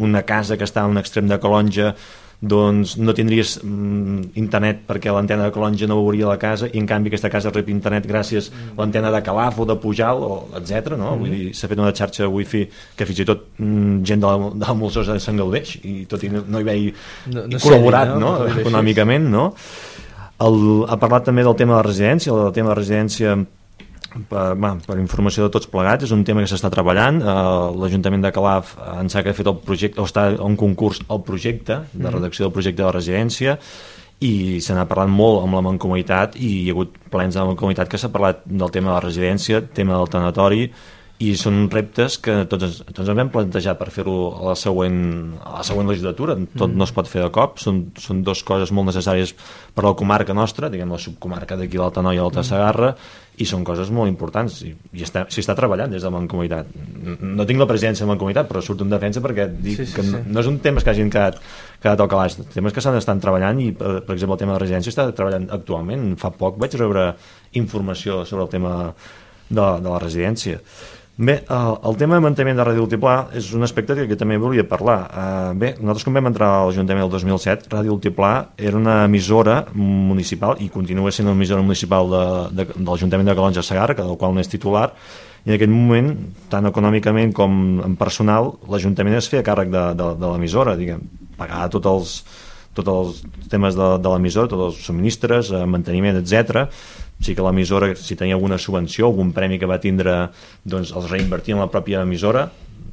una casa que està a un extrem de Calonja doncs no tindries mm, internet perquè l'antena de Calonja no veuria la casa i en canvi aquesta casa rep internet gràcies a l'antena de Calaf o de Pujal o etc. No? Mm. Vull dir, s'ha fet una xarxa wifi que fins i tot mm, gent de la, de la Molsosa se'n gaudeix i tot i no, no hi veia no, no col·laborat no? no? econòmicament no? El, ha parlat també del tema de la residència el tema de la residència per, va, per informació de tots plegats és un tema que s'està treballant eh, l'Ajuntament de Calaf ens ha fet el projecte o està un concurs al projecte de mm. redacció del projecte de la residència i se n'ha parlat molt amb la Mancomunitat i hi ha hagut plens de la Mancomunitat que s'ha parlat del tema de la residència, tema del tanatori i són reptes que tots, tots ens vam plantejar per fer-ho a, la següent, a la següent legislatura. Tot mm. no es pot fer de cop. Són, són dues coses molt necessàries per a la comarca nostra diguem la subcomarca d'aquí l'Alta Noia i l'Alta mm. Segarra i són coses molt importants. I, i està, s'hi està treballant des de la Mancomunitat no tinc la presidència de la Mancomunitat però surto en defensa perquè dic sí, sí, que no, sí. no és un tema que hagin quedat, quedat al calaix. Temes que s'han estat treballant i per, per exemple el tema de la residència està treballant actualment. Fa poc vaig rebre informació sobre el tema de, de la residència Bé, el, el tema de manteniment de Ràdio Altiplà és un aspecte que, també volia parlar. Uh, bé, nosaltres quan vam entrar a l'Ajuntament el 2007, Ràdio Altiplà era una emissora municipal i continua sent una emissora municipal de, de, de l'Ajuntament de Calonja Segarra, del qual n'és titular, i en aquest moment, tant econòmicament com en personal, l'Ajuntament es feia càrrec de, de, de l'emissora, diguem, pagar tots els, tots els temes de, de l'emissora, tots els subministres, eh, manteniment, etc sí que l'emissora, si tenia alguna subvenció, algun premi que va tindre, doncs els reinvertia en la pròpia emissora,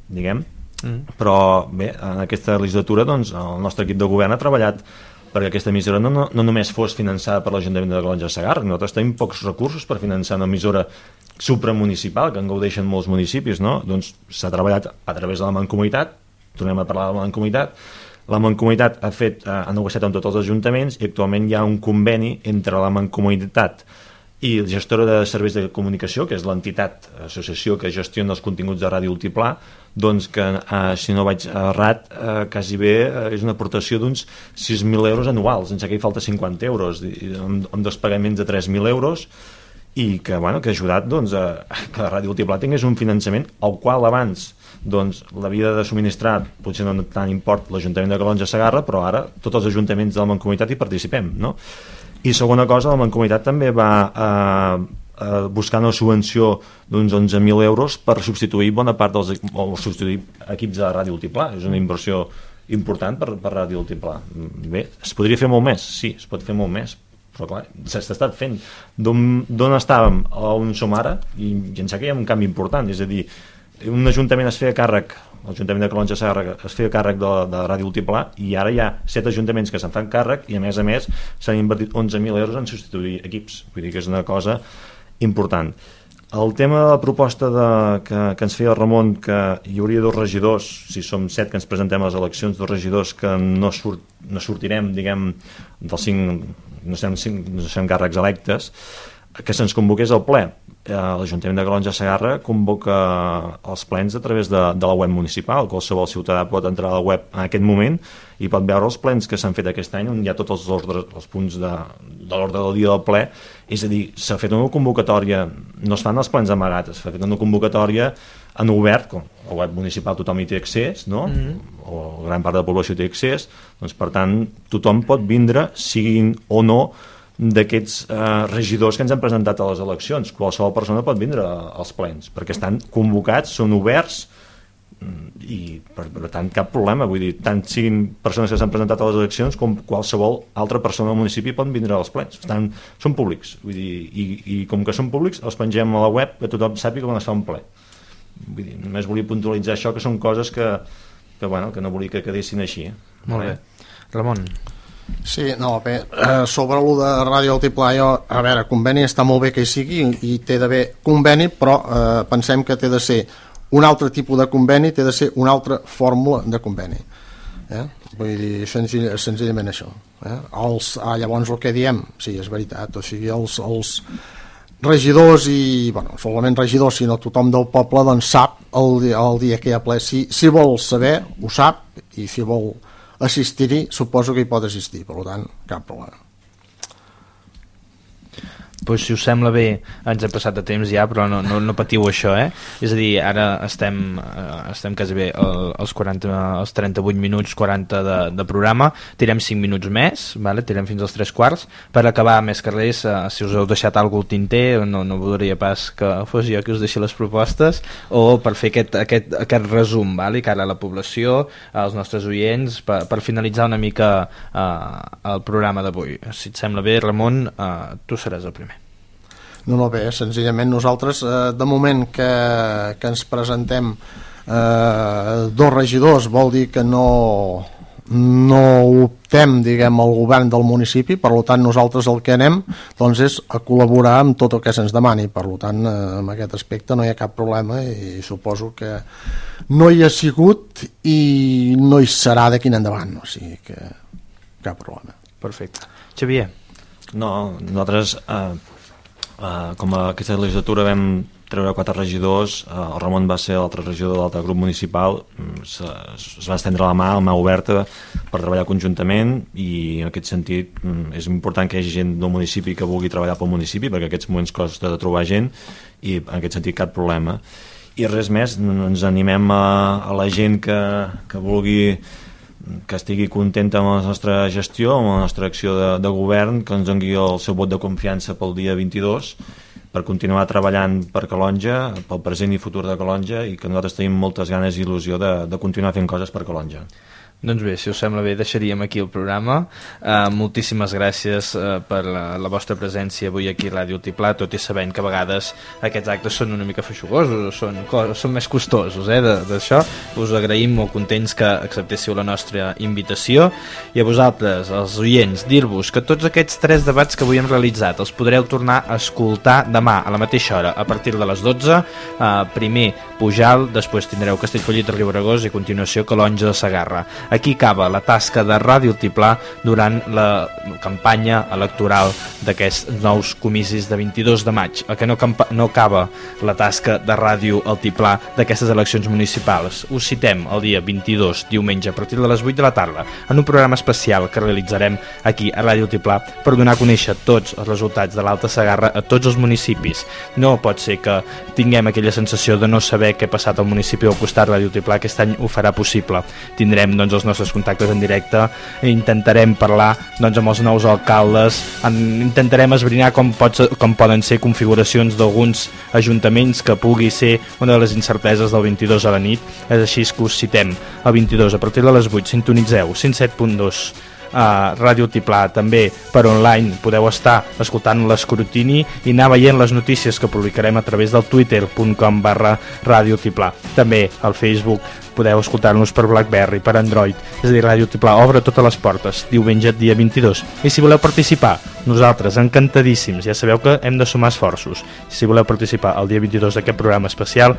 diguem, mm. però bé, en aquesta legislatura doncs, el nostre equip de govern ha treballat perquè aquesta emissora no, no, no només fos finançada per l'Ajuntament de Calonja Segarra, nosaltres tenim pocs recursos per finançar una emissora supramunicipal que en gaudeixen molts municipis, no? doncs s'ha treballat a través de la Mancomunitat, tornem a parlar de la Mancomunitat, la Mancomunitat ha, fet, ha negociat amb tots els ajuntaments i actualment hi ha un conveni entre la Mancomunitat i la gestora de serveis de comunicació, que és l'entitat, associació que gestiona els continguts de Ràdio Altiplà, doncs que, eh, si no vaig errat, eh, quasi bé eh, és una aportació d'uns 6.000 euros anuals, sense que hi falta 50 euros, amb, amb dos pagaments de 3.000 euros, i que, bueno, que ha ajudat doncs, a, que la Ràdio Altiplà tingués un finançament al qual abans doncs, l'havia de subministrar, potser no tant import l'Ajuntament de Calonja Segarra, però ara tots els ajuntaments de la Mancomunitat hi participem, no? I segona cosa, la Mancomunitat també va eh, eh, buscar una subvenció d'uns 11.000 euros per substituir bona part dels o substituir equips de Ràdio Altiplà. És una inversió important per, per Ràdio Altiplà. Bé, es podria fer molt més? Sí, es pot fer molt més, però clar, s'ha estat fent. D'on estàvem a on som ara? I, i em sembla que hi ha un canvi important, és a dir, un ajuntament es feia càrrec l'Ajuntament de Calonja Serra es feia càrrec de, de Ràdio Altiplà i ara hi ha set ajuntaments que se'n fan càrrec i a més a més s'han invertit 11.000 euros en substituir equips. Vull dir que és una cosa important. El tema de la proposta de, que, que ens feia el Ramon que hi hauria dos regidors, si som set que ens presentem a les eleccions, dos regidors que no, surt, no sortirem, diguem, dels cinc, no serem, cinc, no serem càrrecs electes, que se'ns convoqués al ple l'Ajuntament de Calonja Segarra convoca els plens a través de, de la web municipal. Qualsevol ciutadà pot entrar a la web en aquest moment i pot veure els plens que s'han fet aquest any on hi ha tots els, ordres, els punts de, de l'ordre del dia del ple. És a dir, s'ha fet una convocatòria, no es fan els plens amagats, s'ha fet una convocatòria en obert, com la web municipal tothom hi té accés, no? Mm -hmm. o gran part de la població té accés, doncs per tant tothom pot vindre, siguin o no d'aquests eh, regidors que ens han presentat a les eleccions. Qualsevol persona pot vindre als plens, perquè estan convocats, són oberts, mm, i per, per tant cap problema. Vull dir, tant siguin persones que s'han presentat a les eleccions com qualsevol altra persona del municipi pot vindre als plens. Estan, són públics. Vull dir, i, i com que són públics els pengem a la web que tothom sàpiga com es fa un ple. Vull dir, només volia puntualitzar això que són coses que, que, bueno, que no volia que quedessin així eh? molt bé, Ramon Sí, no, bé, eh, sobre el de Ràdio Altiplà, jo, a veure, conveni està molt bé que hi sigui i té d'haver conveni, però eh, pensem que té de ser un altre tipus de conveni, té de ser una altra fórmula de conveni. Eh? Vull dir, senzill, senzillament això. Eh? Els, ah, llavors el que diem, sí, és veritat, o sigui, els, els regidors i, bueno, solament regidors, sinó tothom del poble, doncs sap el, el dia que hi ha ple. Si, si vol saber, ho sap, i si vol assistir-hi, suposo que hi pot assistir, per tant, cap problema. Pues, si us sembla bé, ens hem passat de temps ja, però no, no, no patiu això, eh? És a dir, ara estem, eh, estem quasi bé els, 40, els 38 minuts, 40 de, de programa, tirem 5 minuts més, vale? tirem fins als 3 quarts, per acabar més que res, eh, si us heu deixat alguna al tinter, no, no voldria pas que fos jo que us deixi les propostes, o per fer aquest, aquest, aquest resum, vale? cara a la població, als nostres oients, per, per finalitzar una mica eh, el programa d'avui. Si et sembla bé, Ramon, eh, tu seràs el primer. No, no, bé, senzillament nosaltres, eh, de moment que, que ens presentem eh, dos regidors, vol dir que no, no optem, diguem, al govern del municipi, per tant nosaltres el que anem doncs és a col·laborar amb tot el que se'ns demani, per tant eh, en aquest aspecte no hi ha cap problema i suposo que no hi ha sigut i no hi serà d'aquí en endavant, o sigui que cap problema. Perfecte. Xavier? No, nosaltres eh, Uh, com a aquesta legislatura vam treure quatre regidors, uh, el Ramon va ser l'altre regidor de l'altre grup municipal, mm, es, es va estendre la mà, la mà oberta per treballar conjuntament i en aquest sentit mm, és important que hi hagi gent del municipi que vulgui treballar pel municipi perquè aquests moments costa de trobar gent i en aquest sentit cap problema. I res més, ens animem a, a la gent que, que vulgui que estigui contenta amb la nostra gestió, amb la nostra acció de, de govern, que ens doni el seu vot de confiança pel dia 22 per continuar treballant per Calonja, pel present i futur de Calonja i que nosaltres tenim moltes ganes i il·lusió de, de continuar fent coses per Calonja. Doncs bé, si us sembla bé, deixaríem aquí el programa. Uh, moltíssimes gràcies uh, per la, la vostra presència avui aquí a Ràdio Tiplà, tot i sabent que a vegades aquests actes són una mica feixugosos, són, són més costosos eh, d'això. Us agraïm molt contents que acceptéssiu la nostra invitació i a vosaltres, els oients, dir-vos que tots aquests tres debats que avui hem realitzat els podreu tornar a escoltar demà a la mateixa hora, a partir de les 12. Uh, primer Pujal, després tindreu Castellfollit de Riubregós i a continuació Calonja de Sagarra. Aquí acaba la tasca de Ràdio Tiplà durant la campanya electoral d'aquests nous comicis de 22 de maig. El que no, no acaba la tasca de Ràdio Altiplà d'aquestes eleccions municipals. Us citem el dia 22, diumenge, a partir de les 8 de la tarda, en un programa especial que realitzarem aquí a Ràdio Altiplà per donar a conèixer tots els resultats de l'Alta Sagarra a tots els municipis. No pot ser que tinguem aquella sensació de no saber què ha passat al municipi al costat Ràdio Altiplà, aquest any ho farà possible. Tindrem doncs, els nostres contactes en directe intentarem parlar doncs, amb els nous alcaldes en, intentarem esbrinar com, pot, com poden ser configuracions d'alguns ajuntaments que pugui ser una de les incerteses del 22 a la nit. És així que us citem. El 22 a partir de les 8 sintonitzeu 107.2 a Ràdio Tiplà. També per online podeu estar escoltant l'escrutini i anar veient les notícies que publicarem a través del twitter.com barra Ràdio Tiplà. També al Facebook podeu escoltar-nos per BlackBerry, per Android, és a dir, Ràdio Tiplà obre totes les portes, diumenge dia 22. I si voleu participar, nosaltres encantadíssims, ja sabeu que hem de sumar esforços. Si voleu participar el dia 22 d'aquest programa especial,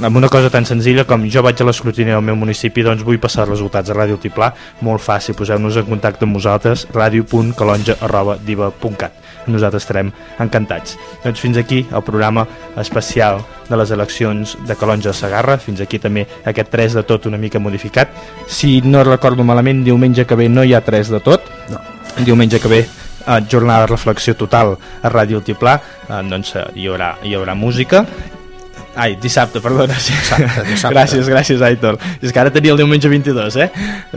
amb una cosa tan senzilla com jo vaig a l'escrutini del meu municipi, doncs vull passar resultats a Ràdio Tiplà, molt fàcil, poseu-nos en contacte amb nosaltres, radio.calonja.diva.cat nosaltres estarem encantats. Doncs fins aquí el programa especial de les eleccions de Calonja de Sagarra, fins aquí també aquest 3 de tot una mica modificat. Si no recordo malament, diumenge que ve no hi ha 3 de tot, no. diumenge que ve eh, jornada de reflexió total a Ràdio Altiplà, eh, doncs eh, hi, haurà, hi haurà música Ai, dissabte, perdona. Dissabte, dissabte. gràcies, gràcies, Aitor. És que ara tenia el diumenge 22, eh?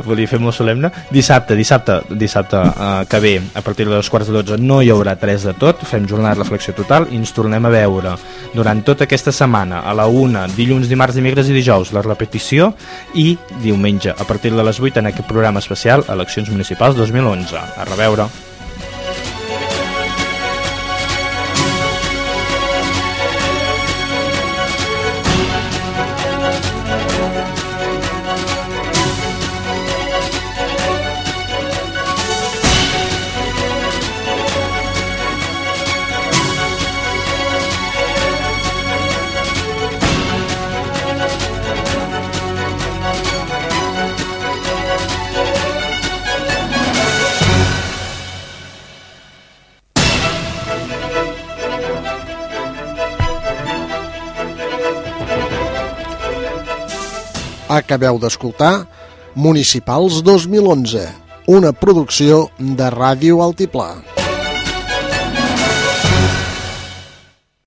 Volia fer molt solemne. Dissabte, dissabte, dissabte uh, que ve, a partir de les quarts de 12, no hi haurà tres de tot, fem jornada de reflexió total i ens tornem a veure durant tota aquesta setmana, a la una, dilluns, dimarts, dimecres i dijous, la repetició i diumenge, a partir de les 8, en aquest programa especial, Eleccions Municipals 2011. A reveure. Acabeu d'escoltar Municipals 2011, una producció de Ràdio Altiplà.